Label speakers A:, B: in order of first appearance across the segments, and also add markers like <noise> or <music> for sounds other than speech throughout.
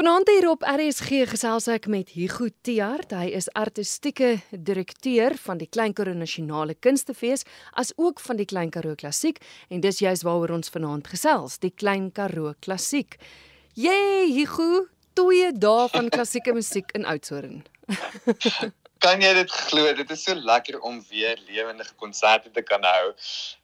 A: Vanaand hier op RSG gesels ek met Hugo Tiaart. Hy is artistieke direkteur van die Klein Karoo Nasionale Kunstefees as ook van die Klein Karoo Klassiek en dis juist waaroor ons vanaand gesels, die Klein Karoo Klassiek. Jee, Hugo, twee dae van klassieke <laughs> musiek in Oudtshoorn. <laughs>
B: kan jy dit glo? Dit is so lekker om weer lewendige konserte te kan hou.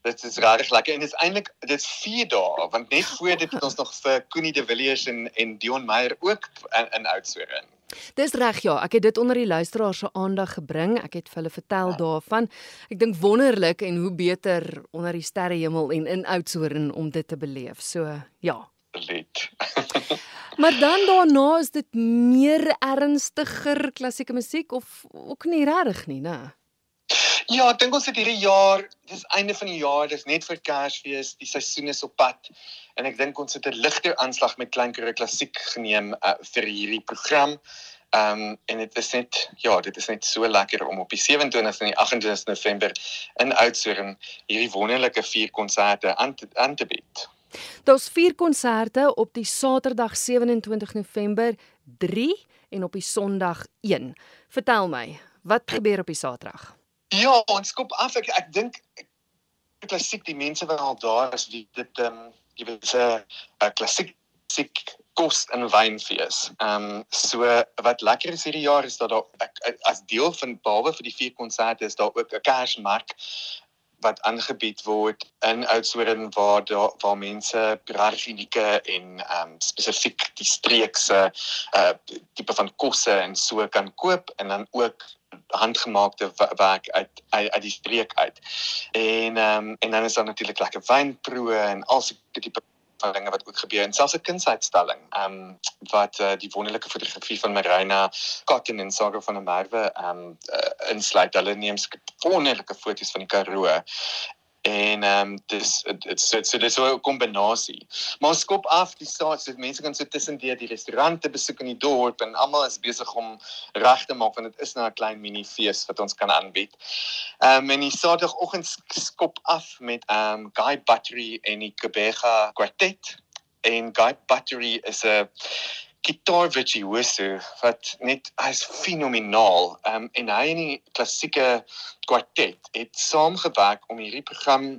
B: Dit is regtig lekker en dit is eintlik dit is 4 dae want net voor dit het ons nog vir Connie de Villiers en en Dion Meyer ook in, in Oudtshoorn.
A: Dis reg ja, ek het dit onder die luisteraars se aandag gebring. Ek het vir hulle vertel ja. daarvan. Ek dink wonderlik en hoe beter onder die sterrehemel en in Oudtshoorn om dit te beleef. So ja.
B: Absoluut. <laughs>
A: Maar dan daarna is dit meer ernstiger klassieke musiek of ook nie regtig nie, né?
B: Ja, ek dink ons het hierdie jaar, dis einde van die jaar, dis net vir Kersfees, die seisoen is op pad. En ek dink ons het 'n ligter aanslag met kleinkere klassiek geneem uh, vir hierdie program. Ehm um, en dit is net ja, dit is net so lekker om op die 27ste en die 28ste November in Oudtshoorn hierdie wonderlike vier konserte aan te, aan te bied.
A: Daar's vier konserte op die Saterdag 27 November 3 en op die Sondag 1. Vertel my, wat gebeur op die Saterdag?
B: Ja, ons skop af. Ek ek dink klassiek die mense wat al daar is, wie dit ehm um, jy weet 'n klassiek siek kos en wynfees. Ehm um, so wat lekker is hierdie jaar is dat daar ek, as deel van behalwe vir die vier konserte is daar ook 'n Kersmark wat aangebied word in Oudtshoorn waar daar waar mense unieke en ehm um, spesifiek die streekse uh tipe van kosse en so kan koop en dan ook handgemaakte werk uit uit, uit die streek uit. En ehm um, en dan is daar natuurlik lekker wynproe en al so tipe van dinge wat ook gebeur en selfs 'n kunsuitstalling. Ehm um, wat uh, die wonderlike fotografie van Marina Cotton en Saga van der Merwe ehm um, uh, insluit. Hulle neem wonderlike foto's van die Karoo en ehm um, dis dit so so dis so 'n kombinasie. Maar skop af die staat so mense kan so tussen die die restaurante besoek in die dorp en almal is besig om reg te maak want dit is nou 'n klein mini fees wat ons kan aanbied. Ehm um, en die Saterdagoggend skop af met ehm um, Guy Battery en die Kebega Quartet en Guy Battery is 'n gitaar virtuoso wat net hy's fenomenaal. Ehm um, en hy en die klassieke kwartet het saamgewerk om hierdie program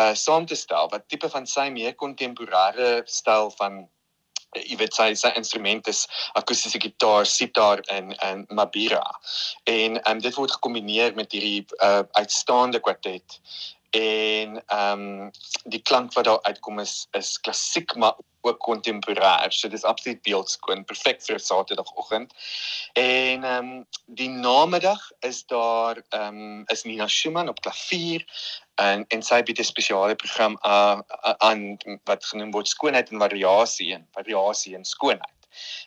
B: uh saam te stel wat tipe van sy meer kontemporêre styl van uh, jy weet sy sy instrumente is akoestiese gitaar, sitar en en mabira. En um, dit word gekombineer met hierdie uh uitstaande kwartet en ehm um, die klank wat daar uitkom is is klassiek maar ook kontemporêr. So dis absoluut beeldskoon, perfek vir 'n Saterdagoggend. En ehm um, die namiddag is daar ehm um, is Nina Schumann op klavier en en sy bied 'n spesiale program aan wat genoem word skoonheid en variasie en variasie en skoonheid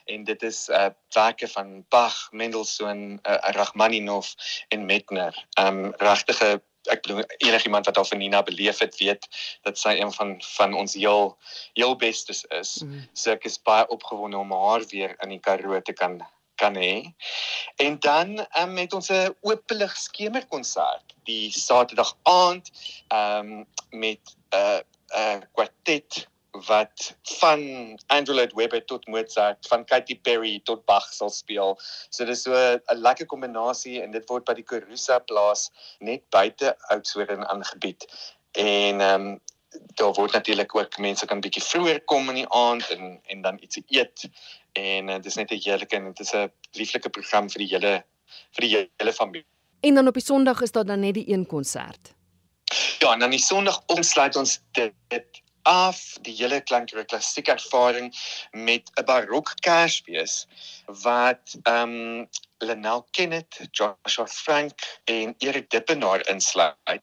B: en dit is uh werke van Bach, Mendelssohn, uh, Rachmaninoff en Mettner. Ehm um, regtige ek bedoel enigiemand wat al van Nina beleef het weet dat sy een van van ons heel heel bestes is. Mm. So ek is baie opgewonde om haar weer in die Karoo te kan kan hê. En dan um, met ons 'n oopelig skemerkonsert die Saterdag aand ehm um, met 'n uh, 'n uh, kwartet wat van Andrew Lloyd Webber tot Mozart, van Katy Perry tot Bach sal speel. So dis so 'n lekker kombinasie en dit word by die Korusa plaas net buite Oudtshoorn aangebied. En ehm um, daar word natuurlik ook mense kan bietjie vroeër kom in die aand en en dan ietsie eet. En uh, dis net 'n heerlike en dit is 'n lieflike program vir die hele vir die hele familie.
A: En dan op die Sondag is daar dan net die een konsert.
B: Ja, en dan die Sondag ontsluit ons dit, dit af die hele klanklike klassiek ervaring met 'n barok kersfees wat ehm um, Lenel Kenneth, Joshua Frank en Erik Dippenaar insluit.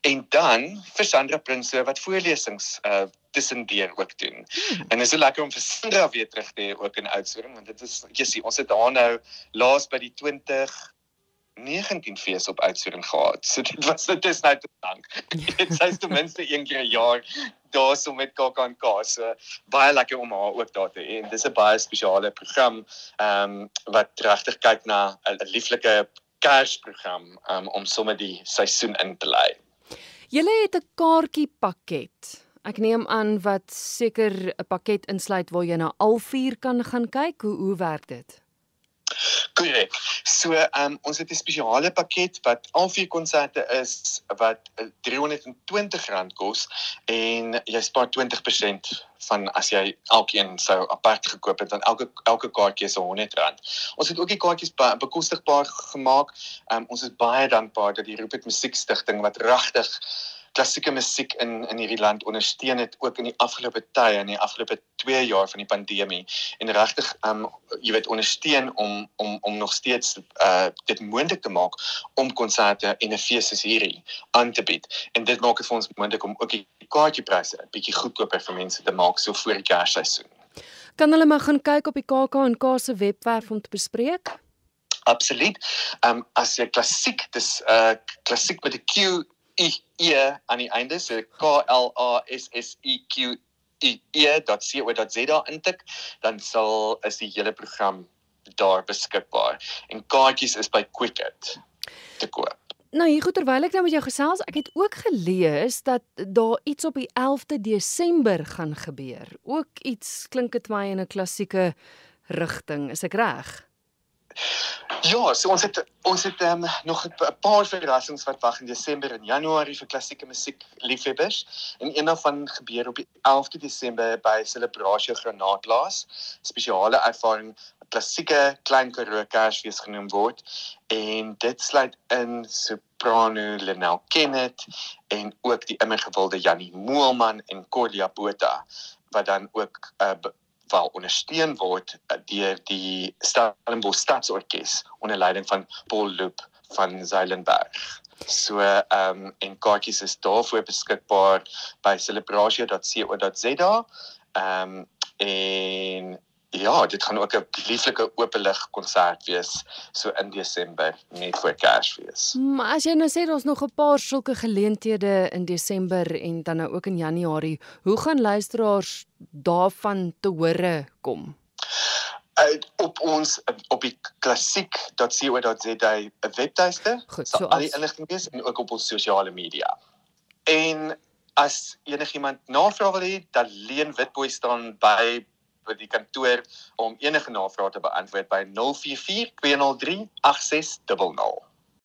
B: En dan vir Sandra Prinsloo wat voorlesings uh tussendeur ook doen. Hmm. En dit is so lekker om vir Sandra weer terug te hê ook in Oudtshoorn want dit is jy sien ons het haar nou laas by die 20 19 fees op Oudtshoorn gehad. So dit was dit is nou te lank. <laughs> Dit sê ten minste een keer 'n jaar daar so met KAKNK. So baie lekker om haar ook daar te hê. En dis 'n baie spesiale program ehm um, wat regtig kyk na 'n lieflike Kersprogram um, om sommer die seisoen in te lei.
A: Julle het 'n kaartjie pakket. Ek neem aan wat seker 'n pakket insluit waar jy na al vier kan gaan kyk. Hoe hoe werk dit?
B: Korrek. So, ehm um, ons het 'n spesiale pakket wat al vier konserte is wat R320 kos en jy spaar 20% van as jy elkeen sou apart gekoop het dan elke elke kaartjie is R100. Ons het ook die kaartjies bekostigbaar gemaak. Ehm um, ons is baie dankbaar dat die Roep het Musiekstigting wat regtig klassieke musiek in in hierdie land ondersteun het ook in die afgelope tye in die afgelope 2 jaar van die pandemie en regtig um jy weet ondersteun om om om nog steeds uh dit moontlik te maak om konserte en 'n fees soos hierdie aan te bied en dit maak dit vir ons moontlik om ook die kaartjiepryse 'n bietjie goedkoper vir mense te maak so voor die Kersseisoen.
A: Kan hulle maar gaan kyk op die KAK en K se webwerf om te bespreek?
B: Absoluut. Ehm um, as jy klassiek dis uh klassiek met 'n Q I E aan die einde so K L A S S I Q I E.co.za intik dan sal is die hele program daar beskikbaar en kaartjies is by Quicket te koop.
A: Nou hier goed terwyl ek nou met jou gesels, ek het ook gelees dat daar iets op die 11de Desember gaan gebeur. Ook iets klink dit my in 'n klassieke rigting, is ek reg?
B: Ja, so ons het ons het um, nog 'n paar verrassings wat wag in Desember en Januarie vir klassieke musiek liefhebbers. En een daarvan gebeur op die 11de Desember by Celebration Granaatplaas. Spesiale ervaring klassieke klein Karoo Kersfees genoem word en dit sluit in soprano Lenel Kenneth en ook die immer gewilde Jannie Moelman en Cordia Botha wat dan ook 'n uh, eh, wel ondersteun word uh, deur die Stellenbosch Stadsorkes onder leiding van Paul Loop van Zeilenberg. So ehm um, en kaartjies is daarvoor beskikbaar by celebratia.co.za. Ehm um, en Ja, dit gaan ook 'n lieflike openlig konsert wees so in Desember net voor Kersfees.
A: Maar as jy nou sê daar's nog 'n paar sulke geleenthede in Desember en dan nou ook in Januarie, hoe gaan luisteraars daarvan te hore kom?
B: uit op ons op die klassiek.co.za webtuiste. So al die inligting wees en ook op ons sosiale media. En as enigiemand navraag wil hê, dan Leen Witboy staan by by die kantoor om enige navrae te beantwoord by 044 203 8600.